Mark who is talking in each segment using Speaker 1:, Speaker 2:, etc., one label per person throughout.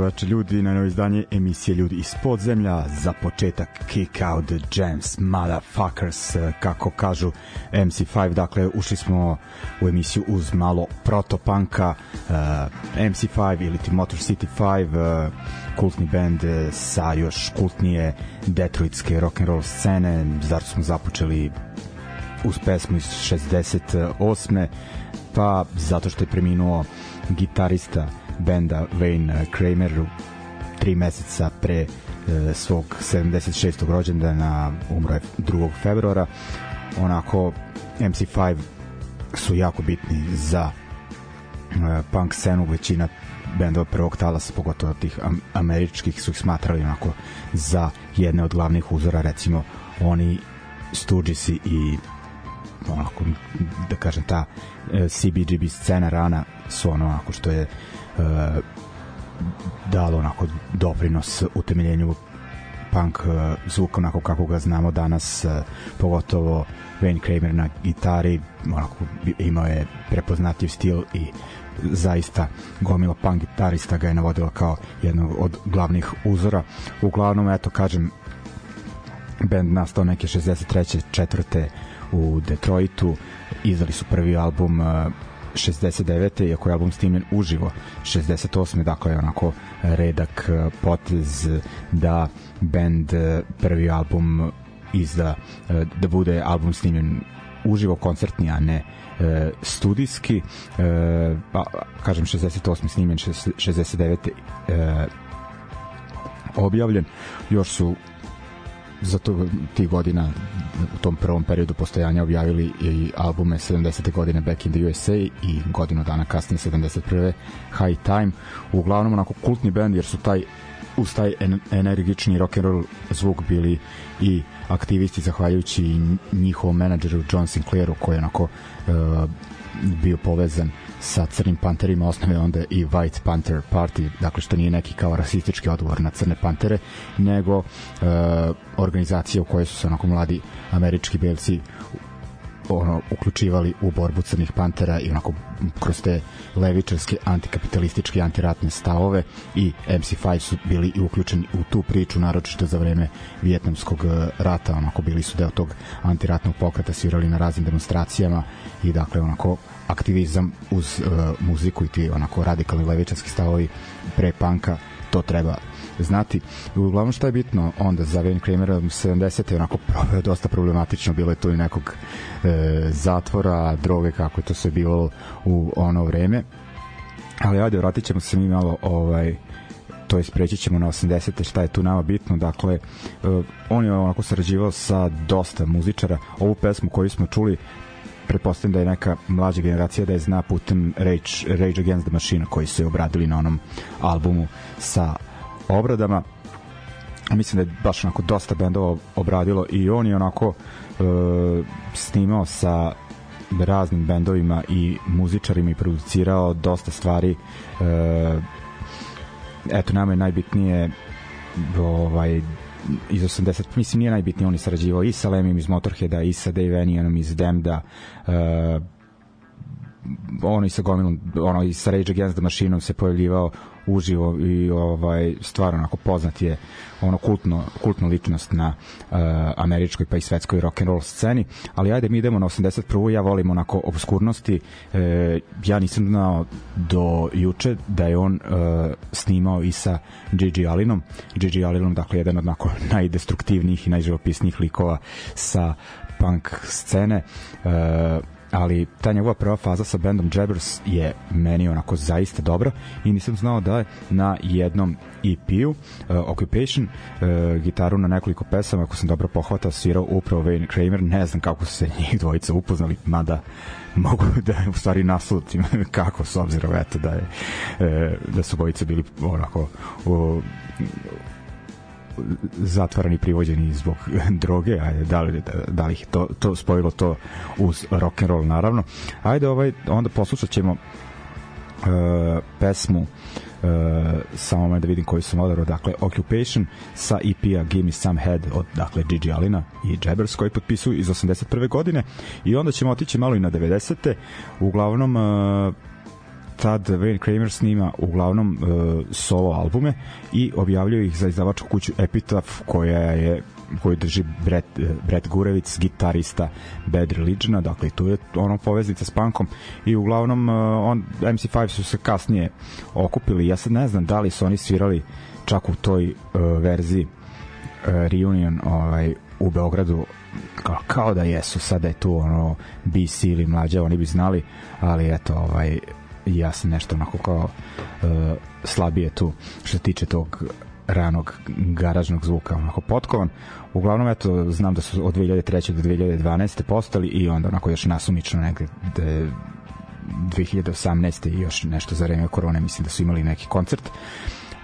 Speaker 1: Dobro večer ljudi, na novo izdanje emisije Ljudi iz podzemlja, za početak Kick Out the Jams, Motherfuckers, eh, kako kažu MC5, dakle ušli smo u emisiju uz malo protopanka, uh, MC5 ili ti Motor City 5, uh, kultni band eh, sa još kultnije detroitske rock'n'roll scene, zato smo započeli uz pesmu iz 68. pa zato što je preminuo gitarista benda Wayne Kramer tri meseca pre e, svog 76. rođendana umro je 2. februara onako MC5 su jako bitni za e, punk scenu većina bendova prvog talasa pogotovo tih am američkih su ih smatrali onako za jedne od glavnih uzora recimo oni Stooges i onako da kažem ta e, CBGB scena rana su ono onako što je dalo onako doprinos utemeljenju punk e, zvuka onako kako ga znamo danas e, pogotovo Wayne Kramer na gitari onako imao je prepoznatljiv stil i zaista gomila punk gitarista ga je navodila kao jednog od glavnih uzora uglavnom eto kažem band nastao neke 63. četvrte u Detroitu izdali su prvi album 69. iako je album snimljen uživo 68. dakle je onako redak uh, potez da band uh, prvi album izda uh, da bude album snimljen uživo koncertni, a ne e, studijski. E, pa, kažem, 68. snimljen, 69. E, objavljen. Još su za to tih godina u tom prvom periodu postojanja objavili i albume 70. godine Back in the USA i godinu dana kasnije 71. High Time uglavnom onako kultni band jer su taj uz taj en, energični rock and roll zvuk bili i aktivisti zahvaljujući njihovom menadžeru John Sinclairu koji je onako uh, bio povezan sa Crnim panterima osnove onda i White Panther Party, dakle što nije neki kao rasistički odgovor na Crne pantere, nego uh, organizacija u kojoj su se onako mladi američki belci ono uključivali u borbu crnih pantera i onako kroz te levičarske antikapitalističke antiratne stavove i MC5 su bili i uključeni u tu priču naročito za vreme vijetnamskog e, rata. Onako bili su deo tog antiratnog pokreta svirali na raznim demonstracijama i dakle onako aktivizam uz uh, muziku i ti onako radikalni levičarski stavovi pre panka to treba znati. Uglavnom šta je bitno onda za Wayne Kramera 70. je onako dosta problematično, bilo je tu i nekog e, zatvora, droge, kako je to sve bilo u ono vreme. Ali ajde, vratit ćemo se mi malo ovaj, to je spreći ćemo na 80. šta je tu nama bitno dakle uh, on je onako sarađivao sa dosta muzičara ovu pesmu koju smo čuli pretpostavljam da je neka mlađa generacija da je zna putem Rage, Rage Against the Machine koji su je obradili na onom albumu sa obradama. Mislim da je baš onako dosta bendova obradilo i on je onako e, snimao sa raznim bendovima i muzičarima i producirao dosta stvari. E, eto nama je najbitnije ovaj iz 80 mislim nije najbitnije on je sarađivao i sa Lemim iz Motorheada i sa Dave Enianom iz Demda uh, ono i sa gomilom ono i sa Rage Against the Machine se pojavljivao uživo i ovaj stvarno onako poznat je ono kultno kultna ličnost na uh, američkoj pa i svetskoj rock and roll sceni. Ali ajde mi idemo na 81. ja volim onako obskurnosti. E, ja nisam znao do juče da je on uh, snimao i sa Gigi Alinom. Gigi Alinom dakle jedan od onako najdestruktivnijih i najživopisnijih likova sa punk scene. Uh, ali ta njegova prva faza sa bandom Jabbers je meni onako zaista dobra i nisam znao da je na jednom EP-u uh, Occupation uh, gitaru na nekoliko pesama ako sam dobro pohvatao svirao upravo Wayne Kramer. Ne znam kako su se njih dvojica upoznali mada mogu da u stvari naslutim kako s obzirom eto da je uh, da su bojice bili onako uh, zatvarani privođeni zbog droge, ajde, da li, da li ih to, to spojilo to uz rock and roll naravno. Ajde, ovaj, onda poslušat ćemo uh, pesmu uh, samo da vidim koji su odabrao dakle Occupation sa EP-a Give Me Some Head od dakle Gigi Alina i Jabbers koji potpisuju iz 81. godine i onda ćemo otići malo i na 90. uglavnom uh, tad Wayne Kramer snima uglavnom uh, solo albume i objavljuje ih za izdavačku kuću Epitaph koja je koju drži Brett, Brett Gurevic, gitarista Bad Religiona, dakle tu je ono poveznica s punkom. I uglavnom uh, on, MC5 su se kasnije okupili, ja sad ne znam da li su oni svirali čak u toj uh, verziji uh, reunion ovaj, u Beogradu kao, kao da jesu, sada je tu ono BC ili mlađe, oni bi znali, ali eto, ovaj, ja sam nešto onako kao uh, slabije tu što se tiče tog ranog garažnog zvuka onako potkovan uglavnom eto znam da su od 2003. do 2012. postali i onda onako još nasumično negde de, 2018. i još nešto za vreme korone mislim da su imali neki koncert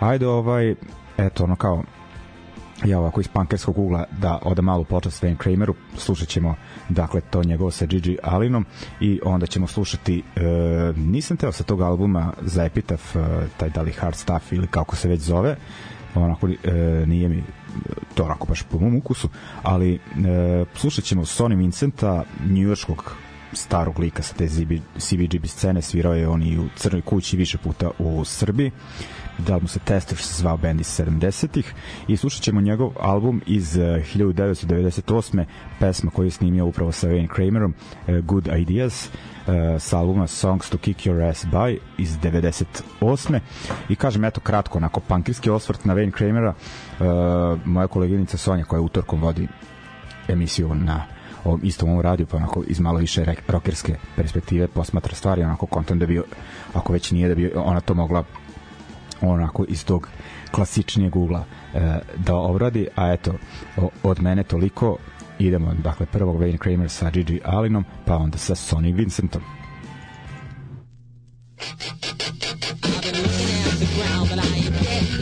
Speaker 1: ajde ovaj eto ono kao ja ovako iz pankerskog ugla da oda malu počast Sven Krameru. Slušat ćemo dakle to njegovo sa Gigi Alinom i onda ćemo slušati e, nisam teo sa tog albuma za Epitaph e, taj da li Hard Stuff ili kako se već zove. Onako e, nije mi to onako baš po mom ukusu ali e, slušat ćemo Sony Vincenta njujorskog starog lika sa te CBGB scene. Svirao je on i u Crnoj kući više puta u Srbiji da mu se Tester što se zvao band iz 70-ih i slušat ćemo njegov album iz eh, 1998. pesma koju je snimio upravo sa Wayne Kramerom eh, Good Ideas eh, sa albuma Songs to Kick Your Ass By iz 98. I kažem, eto, kratko, onako, pankirski osvrt na Wayne Kramera, moja koleginica Sonja koja je utorkom vodi emisiju na
Speaker 2: ovom istom ovom radiju, pa onako iz malo više rokerske perspektive posmatra stvari, onako kontent da bi, ako već nije, da bi ona to mogla onako iz tog klasičnijeg ugla e, da obradi, a eto od mene toliko idemo dakle prvog Wayne Kramer sa Gigi Alinom pa onda sa Sonny Vincentom. I've been looking at the ground, but I ain't getting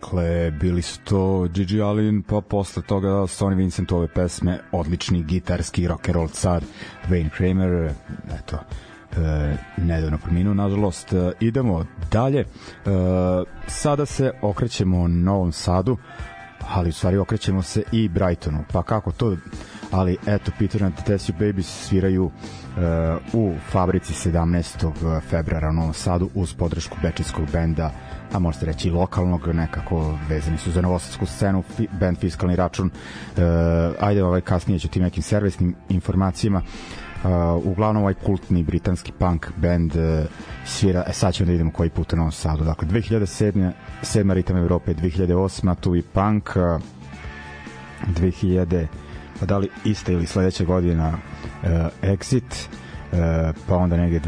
Speaker 1: Dakle, bili su to Gigi Allen, pa posle toga Sonny Vincent ove pesme, odlični gitarski rock and roll car Wayne Kramer, eto, e, nedavno preminuo, nažalost. E, idemo dalje. E, sada se okrećemo Novom Sadu, ali u stvari okrećemo se i Brightonu. Pa kako to? Ali eto, Peter and Tessio Babies sviraju uh, u fabrici 17. februara u Novom Sadu uz podršku bečijskog benda a možete reći i lokalnog, nekako vezani su za novosadsku scenu, fi, band Fiskalni račun. Uh, ajde ovaj kasnije ću tim nekim servisnim informacijama. Uh, uglavnom ovaj kultni britanski punk band uh, svira, e sad ćemo da vidimo koji put u Novom Sadu. Dakle, 2007. sedma ritam Evrope, 2008. tu i punk, uh, 2000 pa da li ista ili sledeća godina uh, Exit, uh, pa onda negde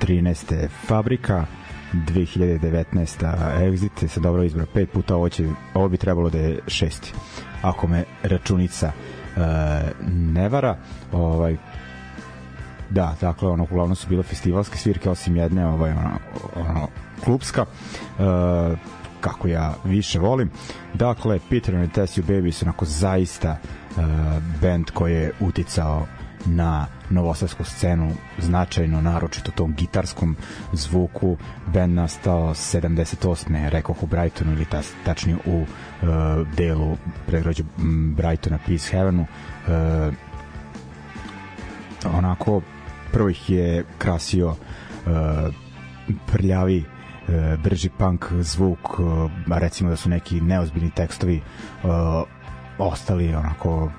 Speaker 1: 2013. Fabrika, 2019. Exit, sa dobro izbora pet puta, ovo, će, ovo bi trebalo da je šesti, ako me računica uh, ne vara. Ovaj, da, dakle, ono, uglavnom su bile festivalske svirke, osim jedne, ovaj, ono, ono klubska. Uh, kako ja više volim. Dakle, Peter and the You Baby su onako zaista uh, band koji je uticao na novosadsku scenu značajno, naročito tom gitarskom zvuku. Band nastao 78. rekao u Brightonu ili ta, tačnije u uh, delu pregrađu Brightona Peace Heavenu. Uh, onako prvo ih je krasio uh, prljavi e, brži punk zvuk, e, recimo da su neki neozbiljni tekstovi e, ostali onako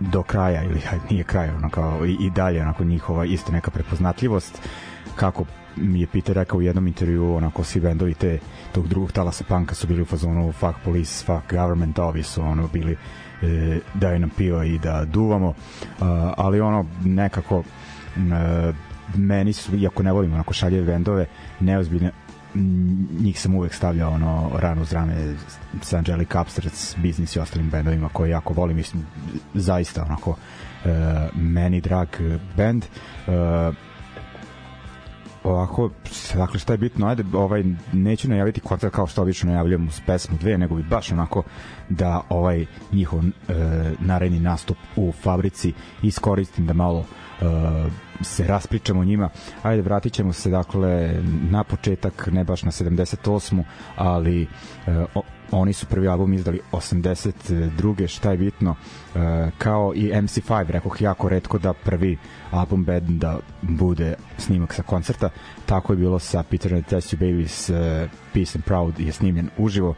Speaker 1: do kraja ili nije kraj onako i, i dalje onako njihova isto neka prepoznatljivost kako mi je Peter rekao u jednom intervju onako svi bendovi te tog drugog talasa panka su bili u fazonu fuck police, fuck government ovi su ono bili e, daju nam piva i da duvamo uh, ali ono nekako e, meni su, iako ne volim onako šalje bendove, neozbiljne njih sam uvek stavljao ono rano uz rame sa Angelic Upstarts, i ostalim bendovima koje jako volim, mislim zaista onako uh, meni drag band. Uh, ovako, dakle šta je bitno, ajde, ovaj, neću najaviti koncert kao što obično najavljam uz pesmu dve, nego bi baš onako da ovaj njihov e, naredni nastup u fabrici iskoristim da malo e, se raspričamo o njima. Ajde, vratit ćemo se dakle na početak, ne baš na 78. ali e, o, oni su prvi album izdali 82. šta je bitno e, kao i MC5 rekoh jako redko da prvi album da bude snimak sa koncerta tako je bilo sa Peter and the Test Babies uh, Peace and Proud je snimljen uživo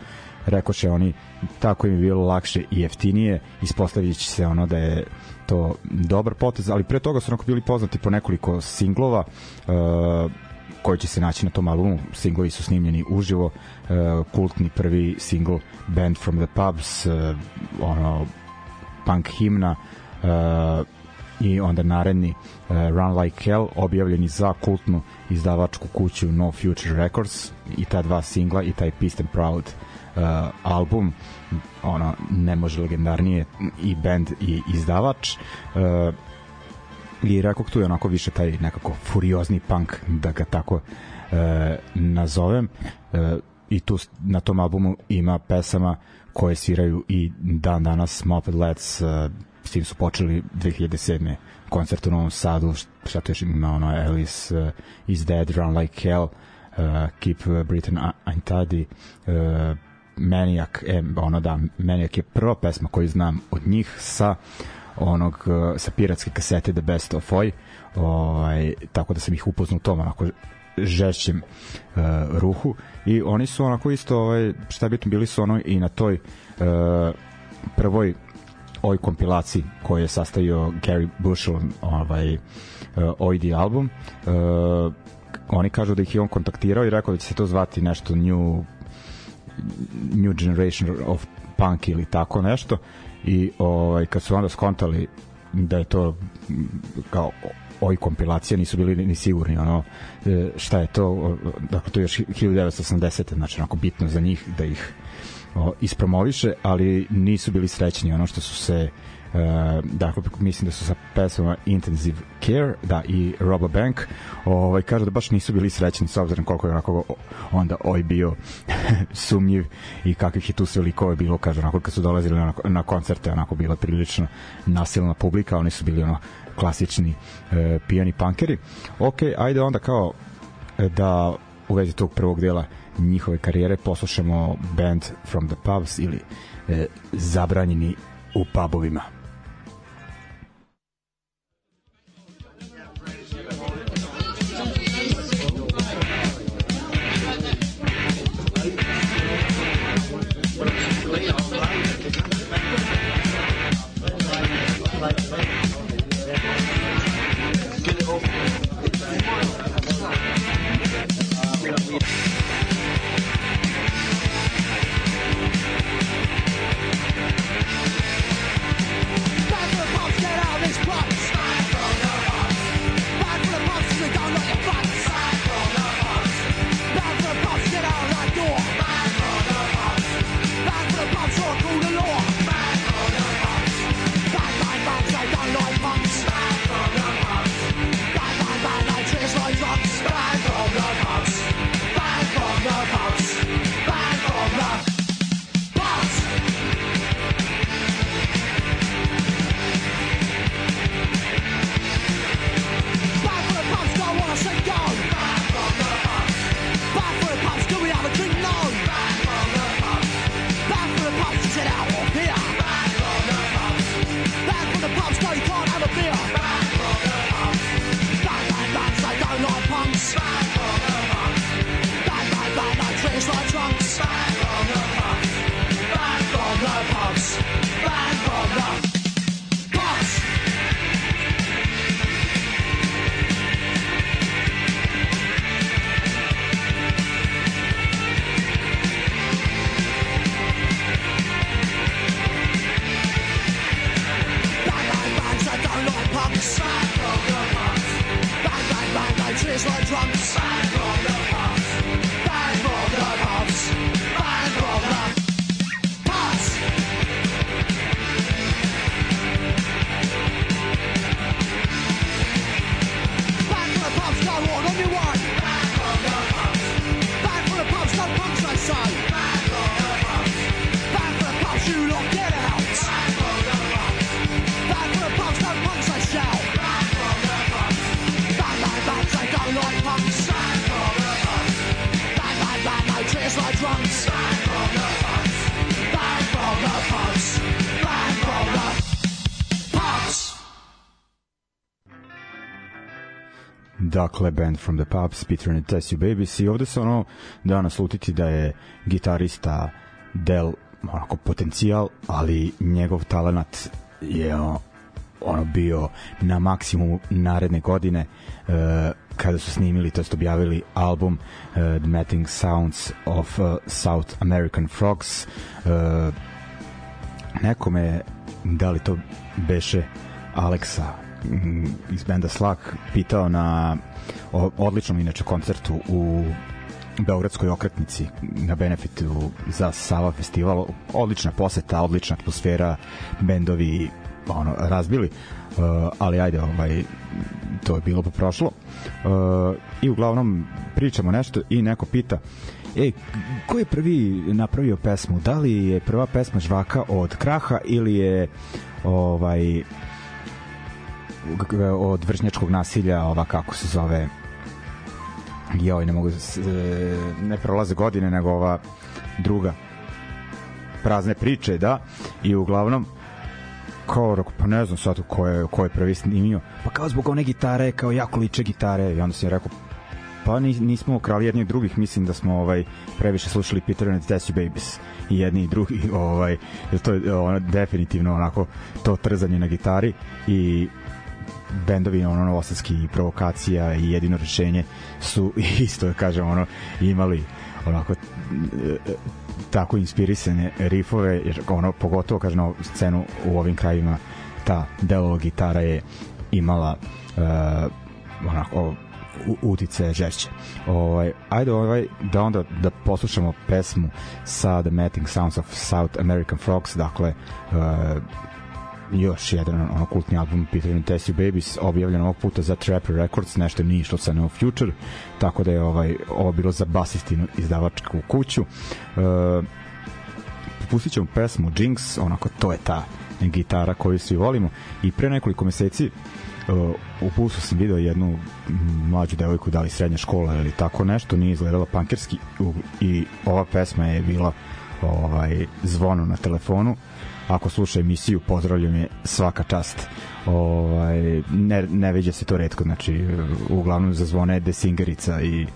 Speaker 1: rekoše oni tako im je bilo lakše i jeftinije ispostavit će se ono da je to dobar potez, ali pre toga su onako bili poznati po nekoliko singlova uh, koji će se naći na tom albumu. Singlovi su snimljeni uživo, uh, kultni prvi single Band from the Pubs, uh, ono punk himna uh, i onda naredni Run Like Hell objavljeni za kultnu izdavačku kuću No Future Records i ta dva singla i taj Peace and Proud uh, album ono ne može legendarnije i band i izdavač uh, i rekao tu je onako više taj nekako furiozni punk da ga tako uh, nazovem uh, i tu na tom albumu ima pesama koje sviraju i dan danas Moped Lads uh, s tim su počeli 2007. koncert u Novom Sadu šta to još ima ono Alice uh, is Dead, Run Like Hell uh, Keep Britain Untidy uh, Maniac, e, ono da, Maniac je prva pesma koju znam od njih sa onog, e, sa piratske kasete The Best of Oi, ovaj, tako da sam ih upoznao tom onako žešćem uh, ruhu. I oni su onako isto ovaj, šta bitno bili su ono i na toj uh, prvoj ovoj kompilaciji koju je sastavio Gary Bushel ovaj, uh, OID album. Uh, oni kažu da ih je on kontaktirao i rekao da će se to zvati nešto New New Generation of Punk ili tako nešto i ovaj, kad su onda skontali da je to kao oj kompilacija nisu bili ni sigurni ono e, šta je to dakle to je još 1980 znači onako bitno za njih da ih o, ispromoviše ali nisu bili srećni ono što su se dakle mislim da su sa pesmama Intensive Care da i Robo Bank ovaj kažu da baš nisu bili srećni s obzirom koliko je onako onda oj bio sumnjiv i kakvih je tu sve likove bilo kaže onako kad su dolazili na, na koncerte onako bila prilično nasilna publika oni su bili ono klasični e, pijani punkeri ok, ajde onda kao e, da u vezi tog prvog dela njihove karijere poslušamo band From the Pubs ili e, Zabranjeni u pubovima. Dakle Band from the Pubs, Peter and Tessie Babies. I ovde se ono da naslutiti da je gitarista Del onako potencijal, ali njegov talent je ono bio na maksimumu naredne godine uh, kada su snimili, to jest objavili album uh, The Matting Sounds of uh, South American Frogs. Uh, nekome da li to beše Aleksa iz benda Slack pitao na odličnom inače koncertu u Beogradskoj okretnici na benefitu za Sava festival. Odlična poseta, odlična atmosfera bendovi ono razbili. Uh, ali ajde ovaj to je bilo pa prošlo uh, i uglavnom pričamo nešto i neko pita Ej, ko je prvi napravio pesmu? Da li je prva pesma Žvaka od Kraha ili je ovaj od vršnjačkog nasilja, ova kako se zove joj, ne mogu e, ne prolaze godine, nego ova druga prazne priče, da, i uglavnom kao rekao, pa ne znam sad ko je, ko je prvi snimio, pa kao zbog one gitare, kao jako liče gitare, i onda sam rekao, pa nismo krali od drugih, mislim da smo ovaj previše slušali Peter and the Tessie Babies i jedni i drugi, ovaj, to je ono, definitivno onako to trzanje na gitari i bendovi ono novosadski provokacija i jedino rešenje su isto da kažem ono imali onako e, tako inspirisane rifove jer ono pogotovo kažem na scenu u ovim krajima ta delo gitara je imala uh, onako utice žešće. Ovaj, ajde ovaj, da onda da poslušamo pesmu sa The Matting Sounds of South American Frogs, dakle uh, još jedan ono kultni album Peter and Tessie Babies objavljen ovog puta za Trapper Records nešto nije išlo sa No Future tako da je ovaj ovo bilo za basistinu izdavačku kuću. Uh, pustit ćemo pesmu Jinx onako to je ta gitara koju svi volimo. I pre nekoliko meseci uh, u busu sam video jednu mlađu devojku da li srednja škola ili tako nešto nije izgledala pankerski i ova pesma je bila ovaj zvono na telefonu ako sluša emisiju pozdravljam je svaka čast ovaj ne, ne viđa se to redko znači uglavnom zazvone desingerica i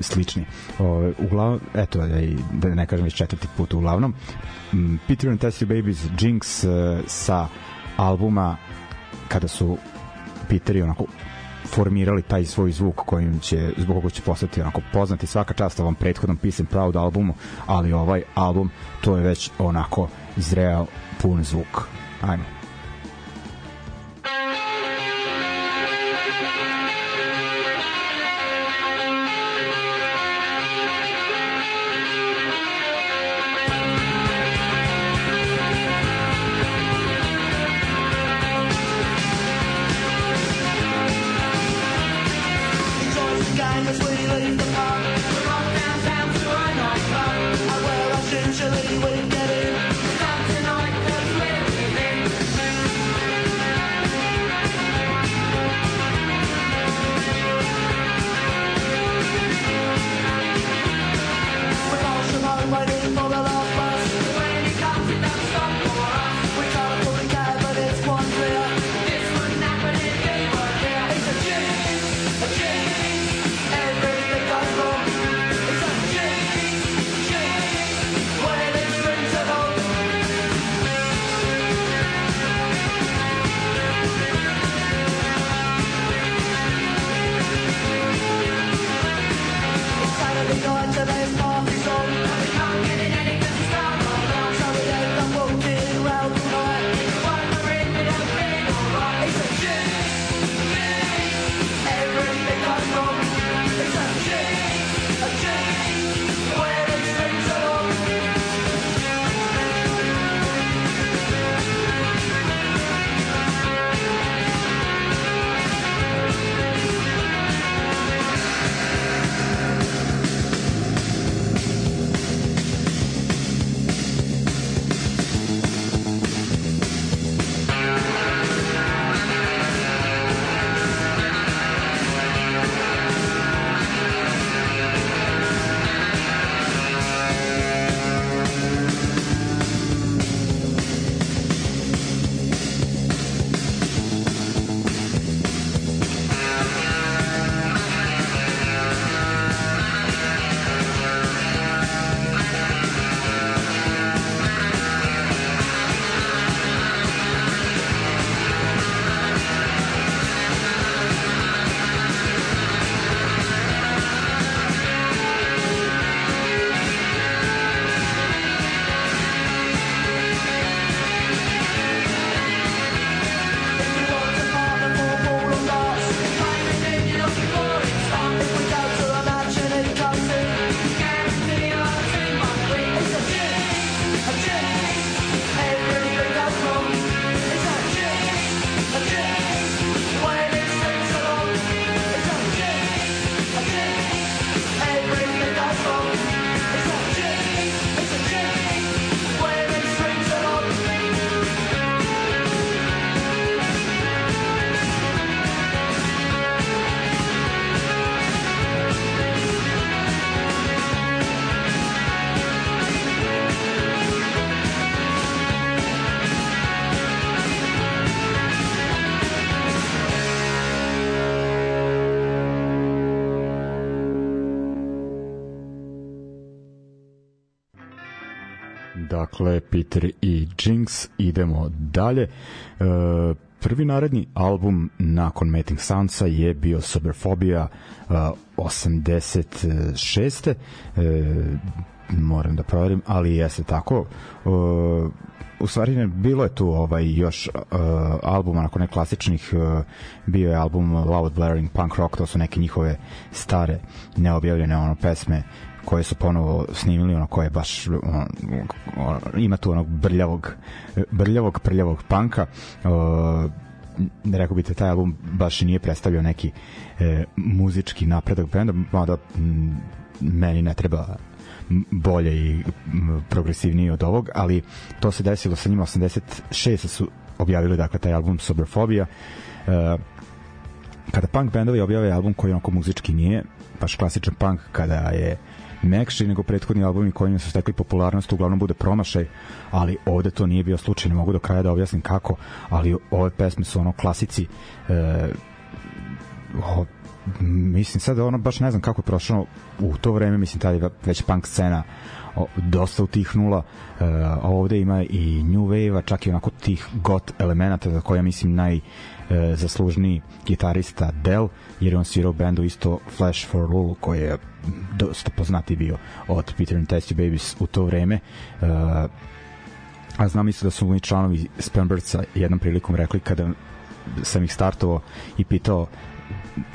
Speaker 1: slični. O, uglavnom, eto, da ne kažem već četvrti put uglavnom. Peter and Tessie Babies Jinx uh, sa albuma kada su Peter i onako formirali taj svoj zvuk kojim će zbog koga će postati onako poznati svaka čast ovom prethodnom Peace and Proud albumu, ali ovaj album to je već onako zreo pun zvuk. Ajmo. Dakle Peter i Jinx idemo dalje e, prvi naredni album nakon Mating Soundsa je bio Soberphobia uh, 86. E, moram da proverim, ali jeste tako. Uh, u stvari ne, bilo je tu ovaj još uh, albuma nakon ne klasičnih uh, bio je album Loud Blaring Punk Rock to su neke njihove stare neobjavljene ono pesme koje su ponovo snimili ono koje baš ono, ima tu onog brljavog brljavog prljavog panka uh, rekao bih da taj album baš i nije predstavljao neki e, muzički napredak benda, mada meni ne treba bolje i progresivnije od ovog, ali to se desilo sa njima 86 su objavili dakle taj album Soberphobia. E, kada punk bendovi objave album koji onako muzički nije baš klasičan punk, kada je mekši nego prethodni albumi kojima su stekli popularnost uglavnom bude promašaj, ali ovde to nije bio slučaj, ne mogu do kraja da objasnim kako, ali ove pesme su ono klasici e, o, mislim sad ono baš ne znam kako je prošlo u to vreme mislim tada je već punk scena o, dosta utihnula e, ovde ima i new wave čak i onako tih got elemenata za koja mislim naj e, zaslužniji gitarista Del, jer on svirao bendu isto Flash for Lulu koji je dosta poznati bio od Peter and Testy Babies u to vreme. E, a znam isto da su oni članovi Spambertsa jednom prilikom rekli kada sam ih startovao i pitao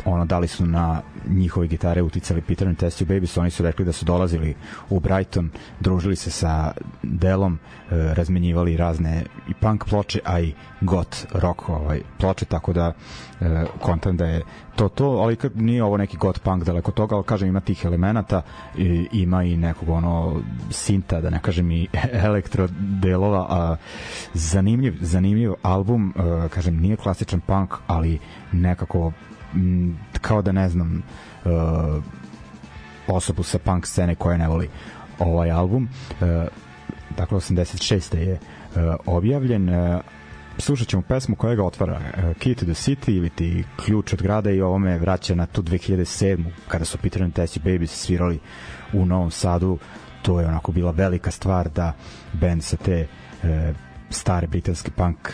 Speaker 1: ono da li su na njihove gitare uticali Peter and Test Babies, oni su rekli da su dolazili u Brighton, družili se sa Delom, e, razmenjivali razne i punk ploče, a i got rock ovaj, ploče, tako da e, kontam da je to to, ali nije ovo neki got punk daleko toga, ali kažem ima tih elemenata, i, ima i nekog ono sinta, da ne kažem i elektro delova, a zanimljiv, zanimljiv album, e, kažem nije klasičan punk, ali nekako m, kao da ne znam uh, osobu sa punk scene koja ne voli ovaj album uh, dakle 86. je uh, objavljen uh, slušat ćemo pesmu koja ga otvara uh, Key to the City ili ti ključ od grada i ovo me vraća na tu 2007. kada su Peter and Tessie Babies svirali u Novom Sadu to je onako bila velika stvar da band sa te uh, stare britanske punk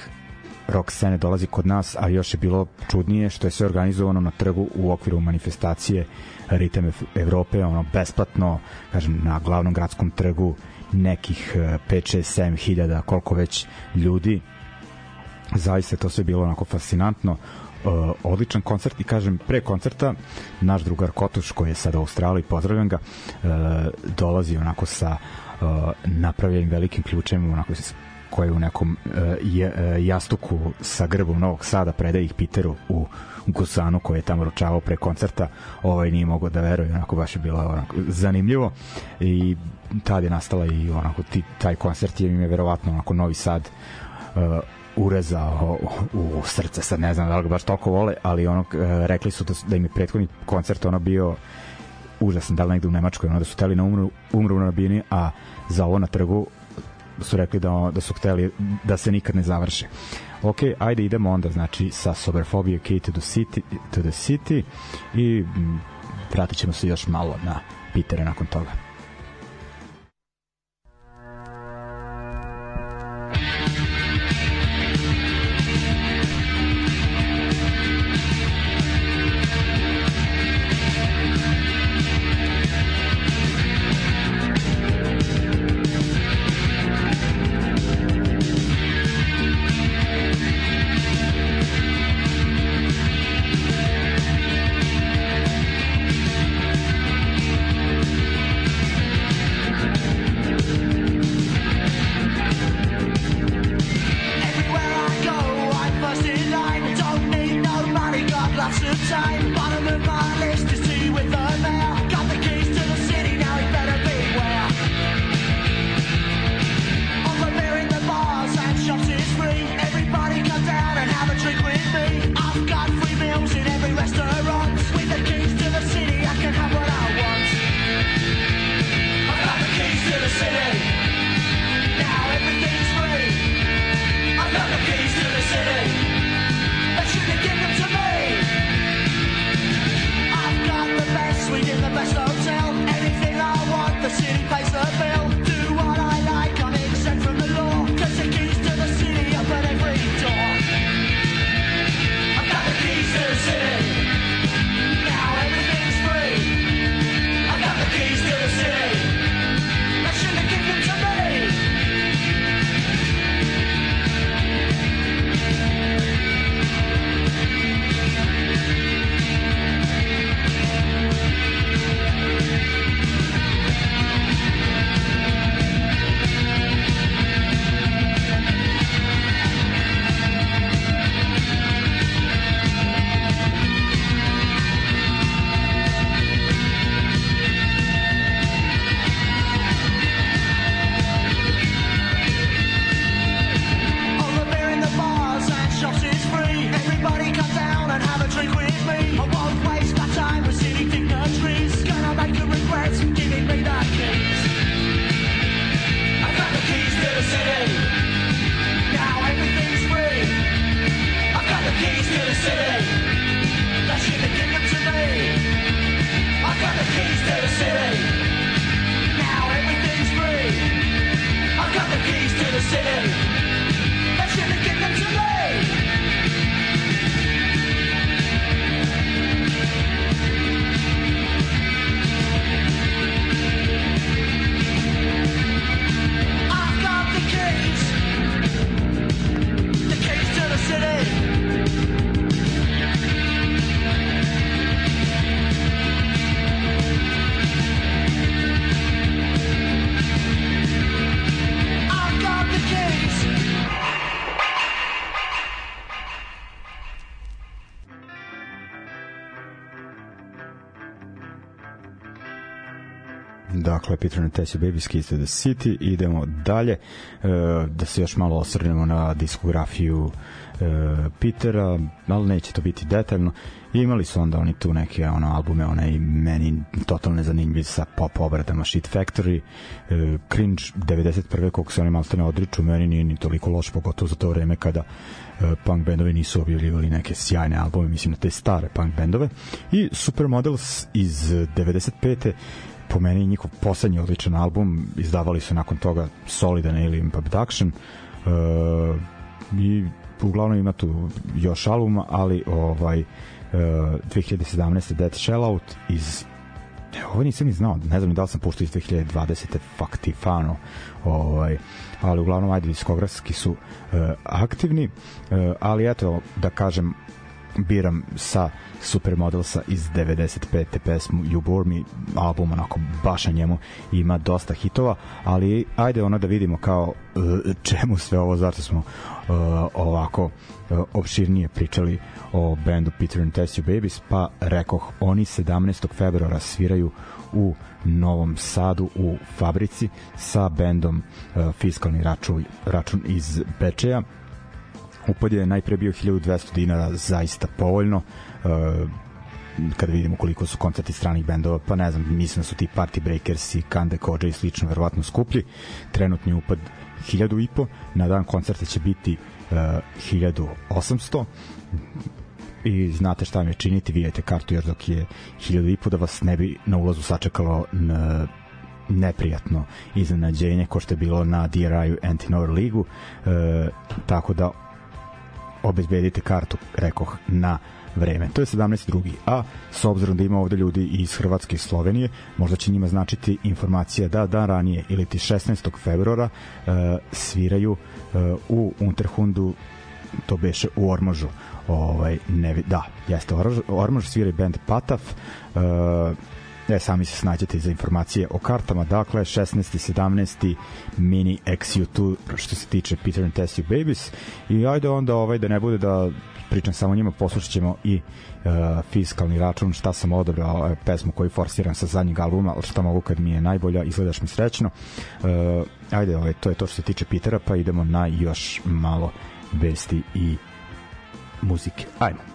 Speaker 1: rock scene dolazi kod nas, a još je bilo čudnije što je sve organizovano na trgu u okviru manifestacije Ritem Evrope, ono besplatno, kažem, na glavnom gradskom trgu nekih 5, 6, 7 hiljada, koliko već ljudi. Zaista to sve bilo onako fascinantno. Uh, odličan koncert i kažem pre koncerta naš drugar Kotuš koji je sada u Australiji, pozdravljam ga uh, dolazi onako sa uh, napravljenim velikim ključem onako koji u nekom je, uh, jastuku sa grbom Novog Sada predaje ih Peteru u Gusanu koji je tamo ručavao pre koncerta. Ovaj nije mogao da veruje onako baš je bilo onako zanimljivo. I tad je nastala i onako ti, taj koncert je im je verovatno onako Novi Sad uh, urezao u srce sad ne znam da li ga baš toliko vole ali ono rekli su da, da im je prethodni koncert ono bio užasan da li negde u Nemačkoj ono da su teli na umru, umru na bini a za ovo na trgu su rekli da, da su hteli da se nikad ne završe. Ok, ajde idemo onda znači sa Soberphobia Key to the City, to the city i m, vratit ćemo se još malo na Pitera nakon toga. Suite in the best hotel. Anything I want, the city pays the bill. Peter and Tessie Baby Keys to the City idemo dalje uh, da se još malo osvrnemo na diskografiju uh, Petera ali neće to biti detaljno imali su onda oni tu neke ono albume onaj meni totalno nezanimljiv sa pop obradama Shit Factory uh, Cringe 91. koliko se oni malo ne odriču meni nije ni toliko loš pogotovo za to vreme kada punk bendovi nisu objavljivali neke sjajne albume mislim na te stare punk bendove i Supermodels iz 95 po meni njihov poslednji odličan album izdavali su nakon toga Solidan Alien Abduction uh, i uglavnom ima tu još albuma ali ovaj uh, 2017. Dead Shellout iz ovo nisam ni znao, ne znam ni da li sam puštao iz 2020. Faktifano ovaj, ali uglavnom ajde diskografski su uh, aktivni uh, ali eto da kažem biram sa Supermodelsa iz 95. pesmu You Bore Me album onako baš na njemu ima dosta hitova ali ajde ono da vidimo kao uh, čemu sve ovo zato smo uh, ovako uh, opširnije pričali o bendu Peter and Tessie Babies pa rekoh oni 17. februara sviraju u Novom Sadu u fabrici sa bendom uh, Fiskalni račun, račun iz Bečeja upad je najpre bio 1200 dinara zaista povoljno uh, kada vidimo koliko su koncerti stranih bendova, pa ne znam, mislim da su ti Party Breakers i Kande Kođa i slično verovatno skuplji. Trenutni upad 1000 i po, na dan koncerta će biti uh, 1800 i znate šta mi je činiti, vidite kartu jer dok je 1000 i po da vas ne bi na ulazu sačekalo na neprijatno iznenađenje ko što je bilo na DRI-u Antinor ligu e, tako da obezbedite kartu, rekoh, na vreme. To je 17. drugi. A s obzirom da ima ovde ljudi iz Hrvatske i Slovenije, možda će njima značiti informacija da dan ranije ili ti 16. februara uh, sviraju uh, u Unterhundu to beše u Ormažu ovaj ne da jeste Ormaž, Ormaž svira band Pataf uh, E, sami se snađete za informacije o kartama. Dakle, 16. 17. mini XU2 što se tiče Peter and Tessie Babies. I ajde onda ovaj da ne bude da pričam samo njima, poslušat ćemo i uh, fiskalni račun, šta sam odobrao, uh, pesmu koju forsiram sa zadnjeg albuma, ali šta mogu kad mi je najbolja, izgledaš mi srećno. Uh, ajde, ovaj, to je to što se tiče Petera, pa idemo na još malo vesti i muzike. Ajmo.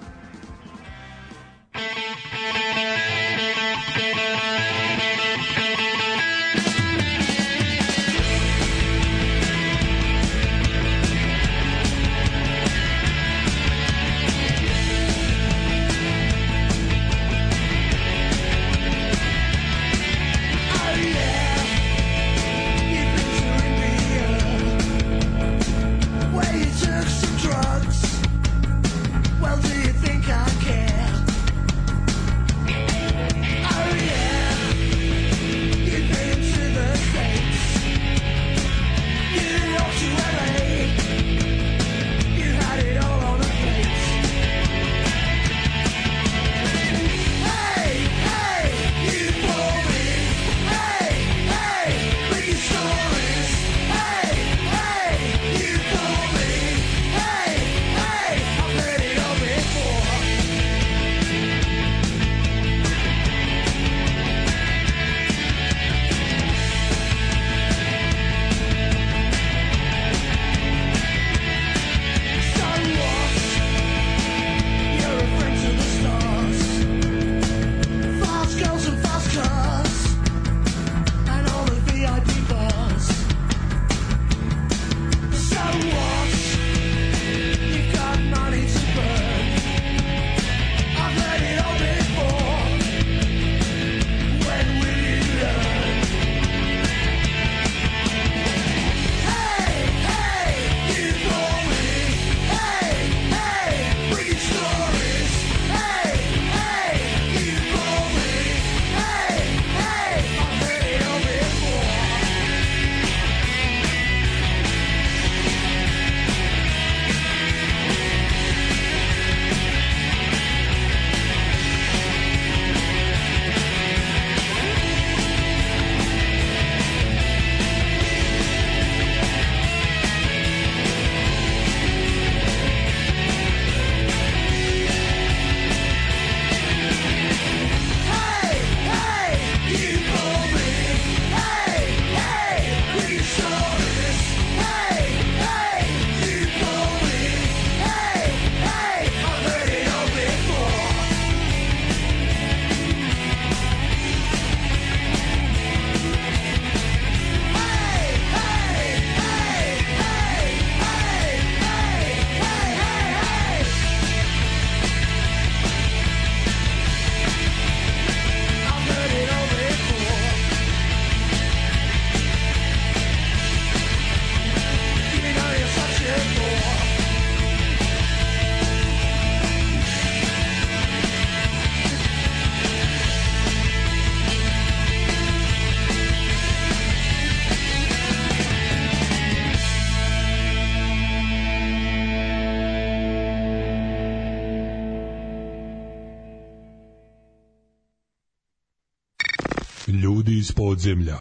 Speaker 3: Podzemlja.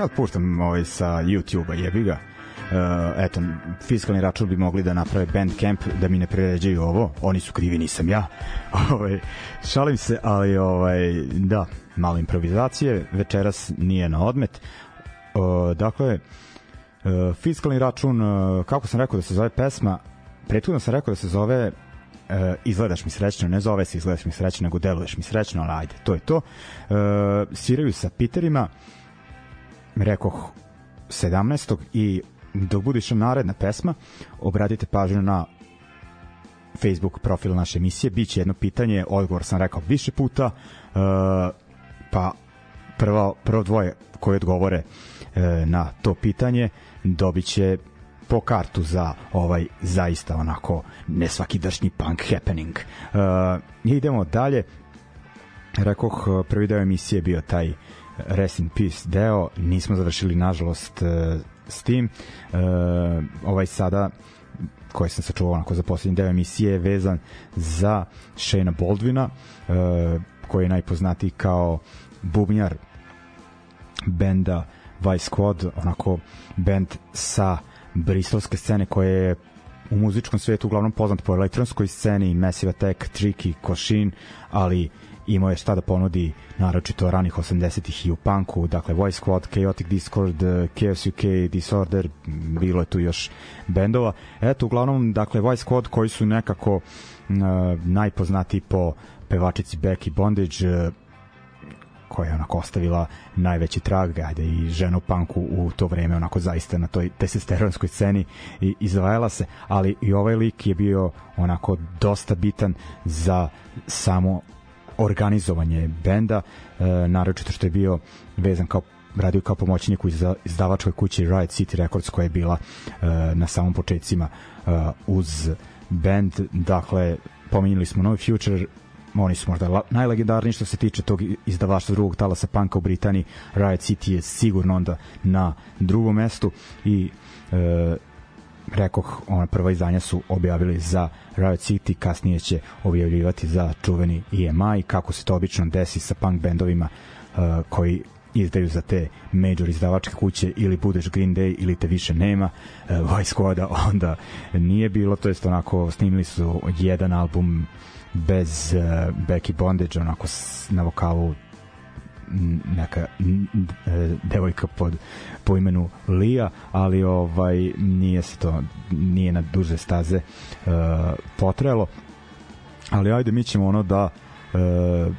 Speaker 1: Kad puštam ovaj sa YouTube-a jebi ga Uh, eto, fiskalni račun bi mogli da naprave Bandcamp da mi ne preređaju ovo, oni su krivi, nisam ja. ovaj, šalim se, ali ovaj, da, malo improvizacije, večeras nije na odmet. Uh, dakle, uh, fiskalni račun, uh, kako sam rekao da se zove pesma, prethodno sam rekao da se zove uh, izgledaš mi srećno, ne zove se izgledaš mi srećno, nego deluješ mi srećno, ali ajde, to je to. Uh, sviraju sa Piterima, rekoh 17. i dok bude naredna pesma, obratite pažnju na Facebook profil naše emisije, biće jedno pitanje, odgovor sam rekao više puta, uh, pa prvo, prvo dvoje koji odgovore uh, na to pitanje dobit će po kartu za ovaj zaista onako ne svaki dršnji punk happening. Uh, idemo dalje. Rekoh, prvi deo emisije je bio taj Rest in Peace deo, nismo završili nažalost uh, s tim. Uh, ovaj sada koji sam sačuvao onako za poslednji deo emisije je vezan za Shayna Baldwina uh, koji je najpoznatiji kao bubnjar benda Vice Squad, onako band sa bristolske scene koje je u muzičkom svetu uglavnom poznat po elektronskoj sceni, Massive Attack, Tricky, Košin, ali imao je šta da ponudi naročito ranih 80-ih i u punku, dakle Voice Squad, Chaotic Discord, Chaos UK, Disorder, bilo je tu još bendova. Eto, uglavnom, dakle, Voice Squad koji su nekako uh, najpoznatiji po pevačici Becky Bondage, uh, koja je onako ostavila najveći trag, ajde i ženu panku u to vreme onako zaista na toj testosteronskoj sceni i izdvajala se, ali i ovaj lik je bio onako dosta bitan za samo organizovanje benda, e, naročito što je bio vezan kao radio kao pomoćnik u izdavačkoj kući Riot City Records koja je bila e, na samom početcima e, uz band, dakle pominjali smo Novi Future, oni su možda najlegendarniji što se tiče tog izdavaštva drugog talasa panka u Britaniji. Riot City je sigurno onda na drugom mestu i e, rekoh, ona prva izdanja su objavili za Riot City, kasnije će objavljivati za čuveni EMI, kako se to obično desi sa punk bendovima uh, koji izdaju za te major izdavačke kuće ili budeš Green Day ili te više nema uh, Voice Squada onda nije bilo, to jest onako snimili su jedan album bez uh, Becky Bondage onako na vokalu neka e, devojka pod po imenu Lija, ali ovaj nije se to nije na duže staze uh, potrajalo. Ali ajde mi ćemo ono da uh,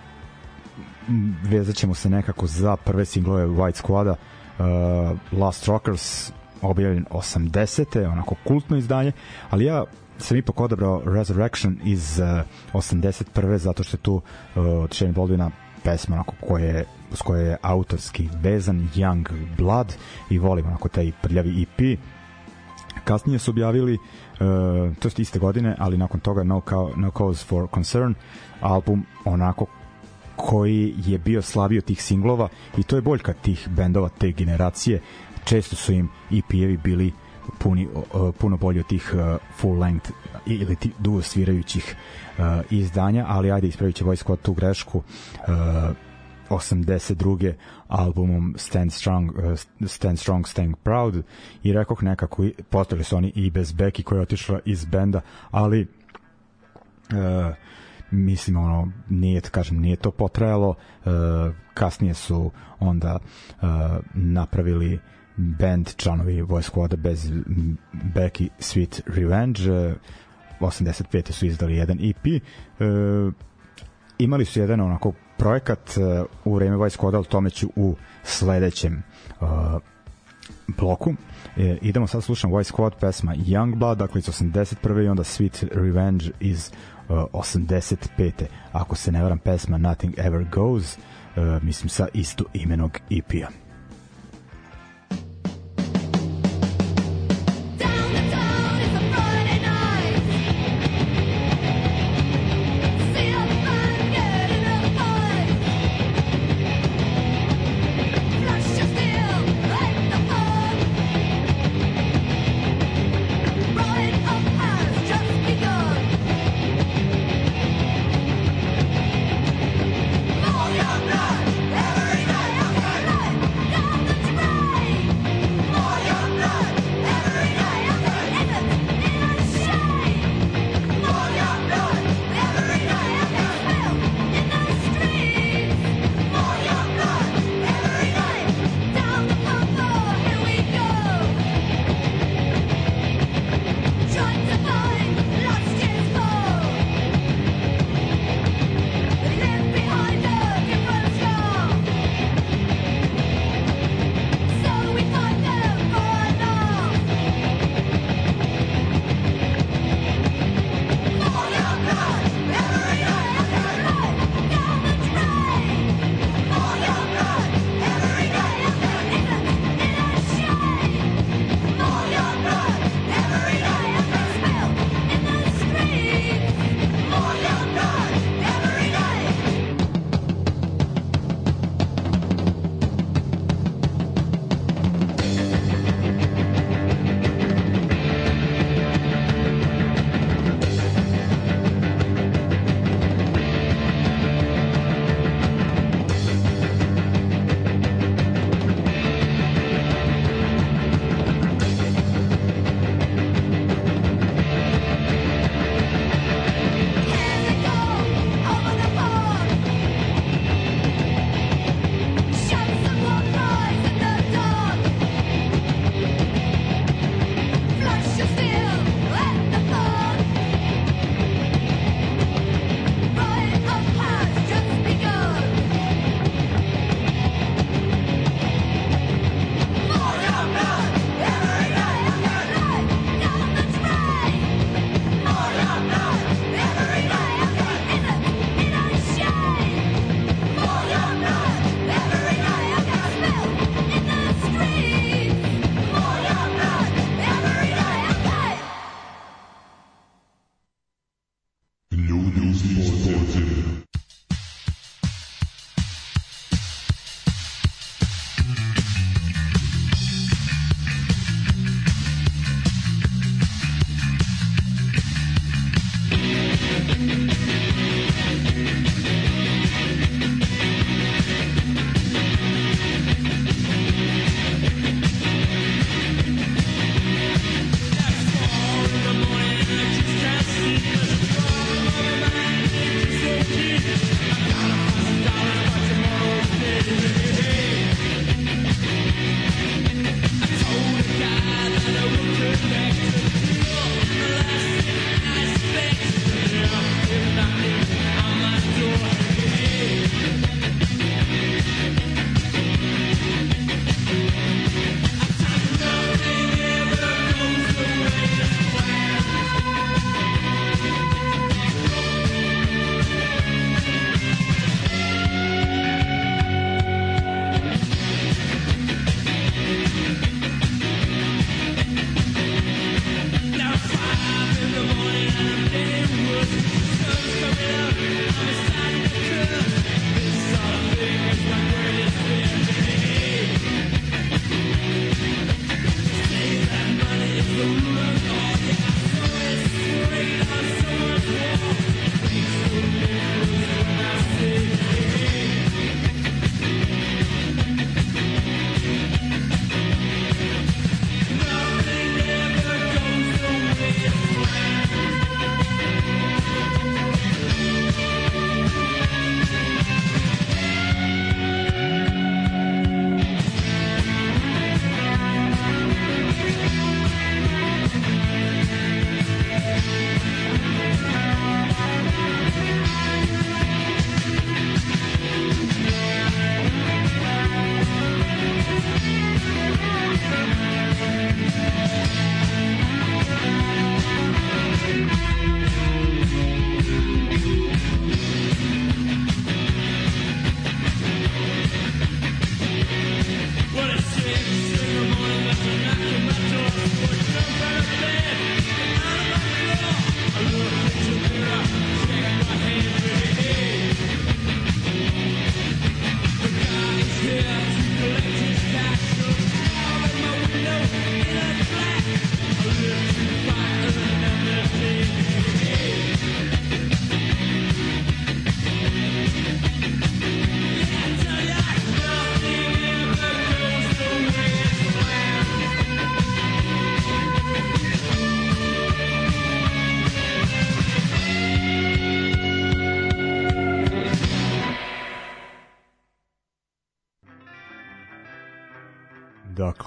Speaker 1: vezat ćemo se nekako za prve singlove White Squada uh, Last Rockers objavljen 80. onako kultno izdanje, ali ja sam ipak odabrao Resurrection iz uh, 81. zato što je tu uh, od Shane Baldwina pesma onako koje s koje je autorski vezan Young Blood i volim onako taj prljavi EP kasnije su objavili uh, to je iste godine ali nakon toga No, Ca no Cause for Concern album onako koji je bio slavio tih singlova i to je boljka tih bendova te generacije. Često su im EP-evi bili puni, uh, puno bolji od tih uh, full length ili ti duo svirajućih uh, izdanja, ali ajde ispravit će Voice tu grešku uh, 82. albumom Stand Strong, uh, Stand Strong, Stand Proud i rekoh nekako postali su oni i bez Becky koja je otišla iz benda, ali uh, mislim ono nije kažem nije to potrajalo uh, kasnije su onda uh, napravili band članovi Voice Squad bez Becky Sweet Revenge uh, 85. su izdali jedan EP uh, imali su jedan onako projekat uh, u vreme Vice Code, ali tome ću u sledećem uh, bloku. E, idemo sad slušam Vice Squad pesma Youngblood, dakle iz 81. i onda Sweet Revenge iz uh, 85. Ako se ne varam pesma Nothing Ever Goes, uh, mislim sa isto imenog EP-a.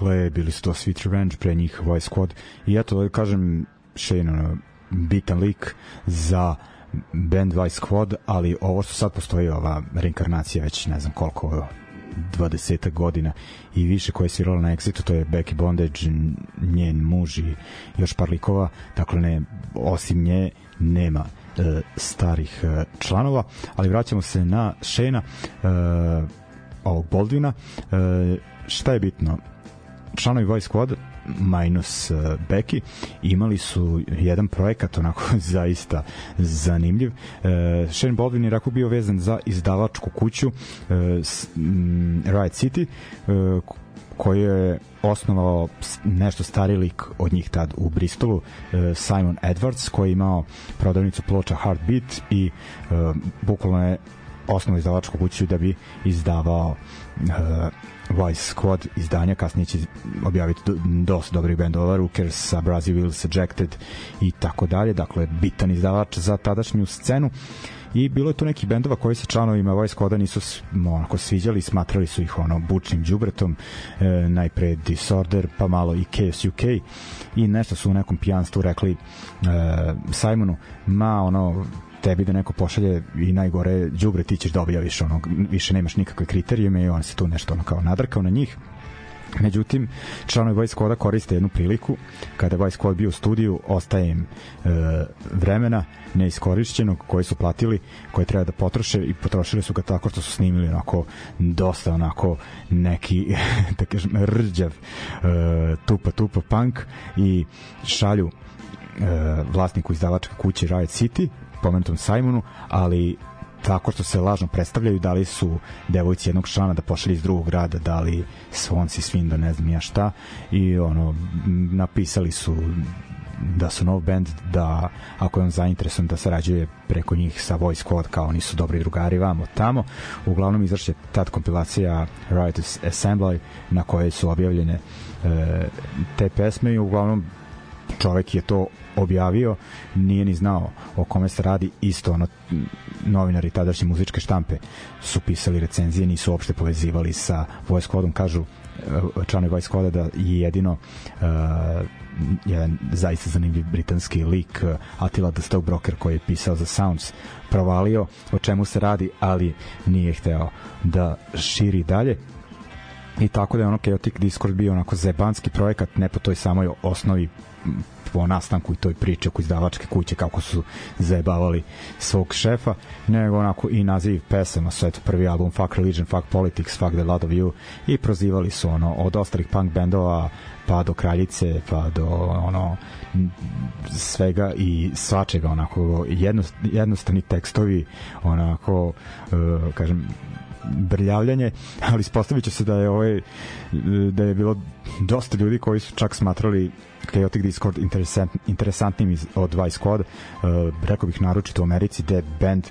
Speaker 1: Dakle, bili su to Sweet Revenge, pre njih Voice Squad. I eto, da kažem, Shane, ono, bitan lik za band Vice Squad, ali ovo što sad postoji, ova reinkarnacija već ne znam koliko 20 godina i više koja je svirala na Exitu, to je Becky Bondage, njen muž i još par likova, dakle ne, osim nje nema e, starih e, članova, ali vraćamo se na Shane-a e, ovog Boldvina e, šta je bitno članovi Voice Squad minus uh, Becky imali su jedan projekat onako zaista zanimljiv. Uh, Shane Baldwin je rako bio vezan za izdavačku kuću uh, Riot City uh, koji je osnovao nešto stari lik od njih tad u Bristolu, Simon Edwards, koji je imao prodavnicu ploča Heartbeat i uh, bukvalno je osnovu izdavačku kuću da bi izdavao uh, Vice Squad izdanja, kasnije će objaviti dosta dobrih bendova, Rookers, Brazil Wills, Ejected i tako dalje, dakle bitan izdavač za tadašnju scenu. I bilo je tu nekih bendova koji se članovima Vice Squada nisu onako sviđali, smatrali su ih ono bučnim đubretom, e, najpre Disorder, pa malo i Chaos UK i nešto su u nekom pijanstvu rekli e, Simonu, ma ono tebi da neko pošalje i najgore đubre ti ćeš da objaviš ono više nemaš nikakve kriterijume i on se tu nešto ono kao nadrkao na njih. Međutim, članovi Voice Squada koriste jednu priliku, kada Voice Squad bio u studiju, ostaje im e, vremena neiskorišćenog koje su platili, koje treba da potroše i potrošili su ga tako što su snimili onako dosta onako neki da kažem rđav e, tupa tupa punk i šalju e, vlasniku izdavačke kuće Riot City pomenutom Simonu, ali tako što se lažno predstavljaju, da li su devojci jednog člana da pošli iz drugog grada, da li Swans i Swindon, ne znam ja šta, i ono, napisali su da su nov band, da ako je on zainteresovan da sarađuje preko njih sa Voice Squad, kao oni su dobri drugari vamo tamo. Uglavnom izrašće tad kompilacija Riot Assembly na kojoj su objavljene e, te pesme i uglavnom čovek je to objavio, nije ni znao o kome se radi, isto ono novinari tadašnje muzičke štampe su pisali recenzije, nisu uopšte povezivali sa Voice Squadom, kažu e, članovi Voice Squada da je jedino uh, jedan zaista zanimljiv britanski lik uh, Attila the Stockbroker koji je pisao za Sounds provalio o čemu se radi, ali nije hteo da širi dalje. I tako da je ono Chaotic Discord bio onako zebanski projekat ne po toj samoj osnovi po nastanku i toj priči oko izdavačke kuće kako su zajebavali svog šefa, nego onako i naziv pesama su eto prvi album Fuck Religion, Fuck Politics, Fuck the Lot of You i prozivali su ono od ostalih punk bendova pa do kraljice, pa do ono svega i svačega onako jednost, jednostavni tekstovi onako uh, kažem brljavljanje, ali ispostavit će se da je ovaj da je bilo dosta ljudi koji su čak smatrali Chaotic Discord interesant, interesantnim iz, od Vice Squad uh, rekao bih naročito u Americi gde band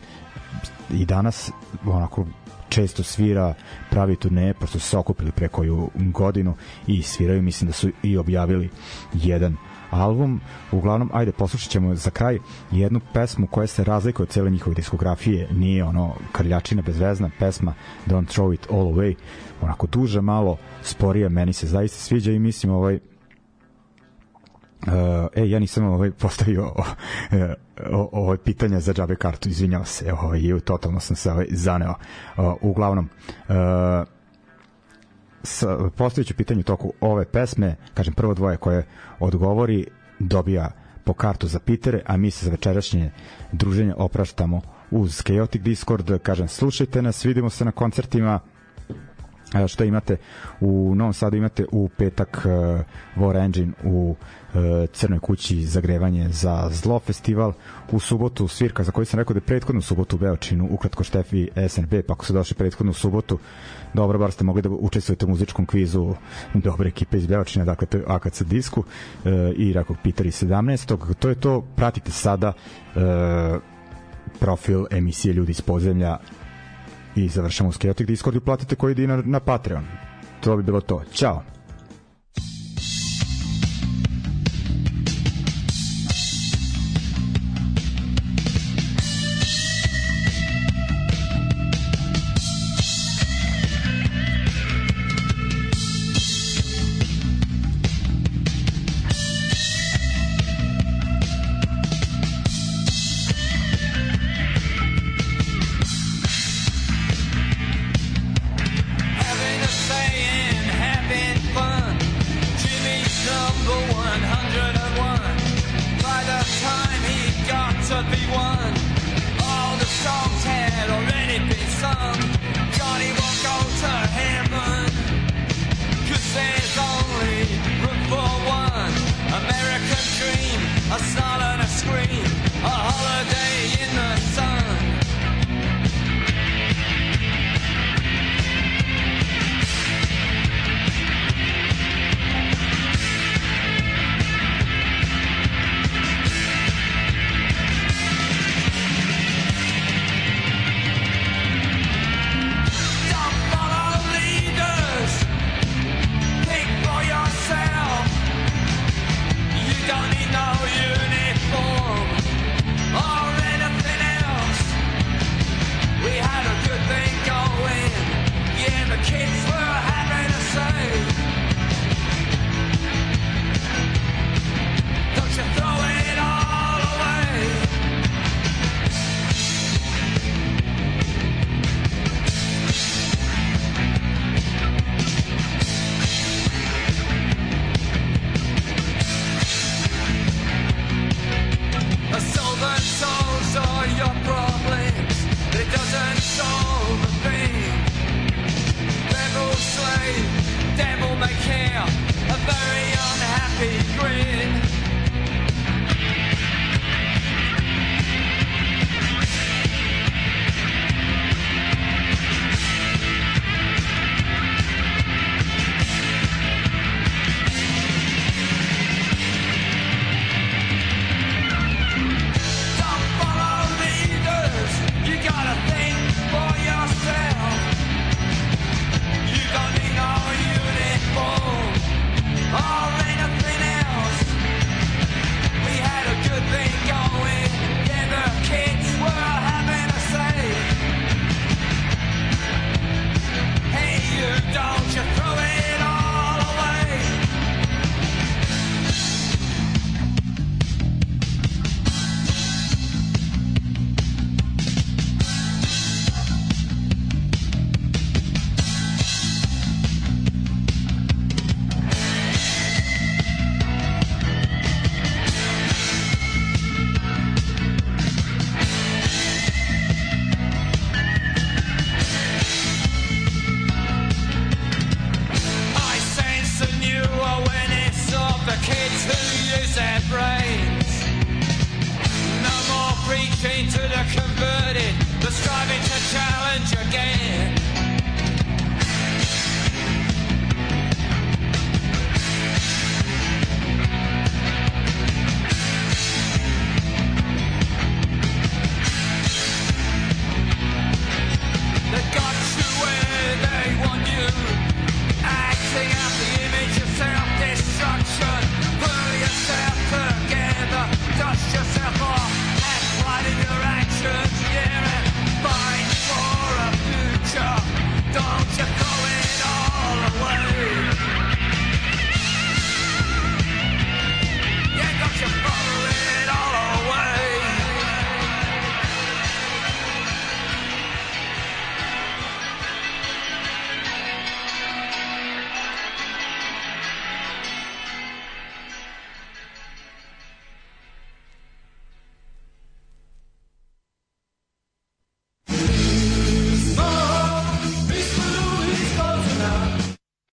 Speaker 1: i danas onako često svira, pravi turneje, pošto su se okupili pre koju godinu i sviraju, mislim da su i objavili jedan album. Uglavnom, ajde, poslušat ćemo za kraj jednu pesmu koja se razlikuje od cele njihove diskografije. Nije ono krljačina bezvezna pesma Don't Throw It All Away. Onako duža, malo sporija, meni se zaista sviđa i mislim ovaj Uh, e, ja nisam ovaj postavio uh, ovo pitanje za džabe kartu, izvinjavam se, ovaj, totalno sam se ovaj, zaneo. Uh, uglavnom, uh, postavit ću pitanje u toku ove pesme, kažem prvo dvoje koje odgovori dobija po kartu za Pitere, a mi se za večerašnje druženje opraštamo uz Chaotic Discord, kažem slušajte nas, vidimo se na koncertima, što imate u Novom Sadu? Imate u petak uh, War Engine u uh, Crnoj kući zagrevanje za Zlo festival. U subotu svirka za koju sam rekao da je prethodnu subotu u Beočinu ukratko Štefi SNB pa ako su došli prethodnu subotu dobro bar ste mogli da učestvujete u muzičkom kvizu dobre ekipe iz Beočina dakle to je AKC disku uh, i rekao Peter i 17. to je to pratite sada uh, profil emisije Ljudi iz podzemlja i završamo s Chaotic Discord i platite koji dinar na Patreon. To bi bilo to. Ćao!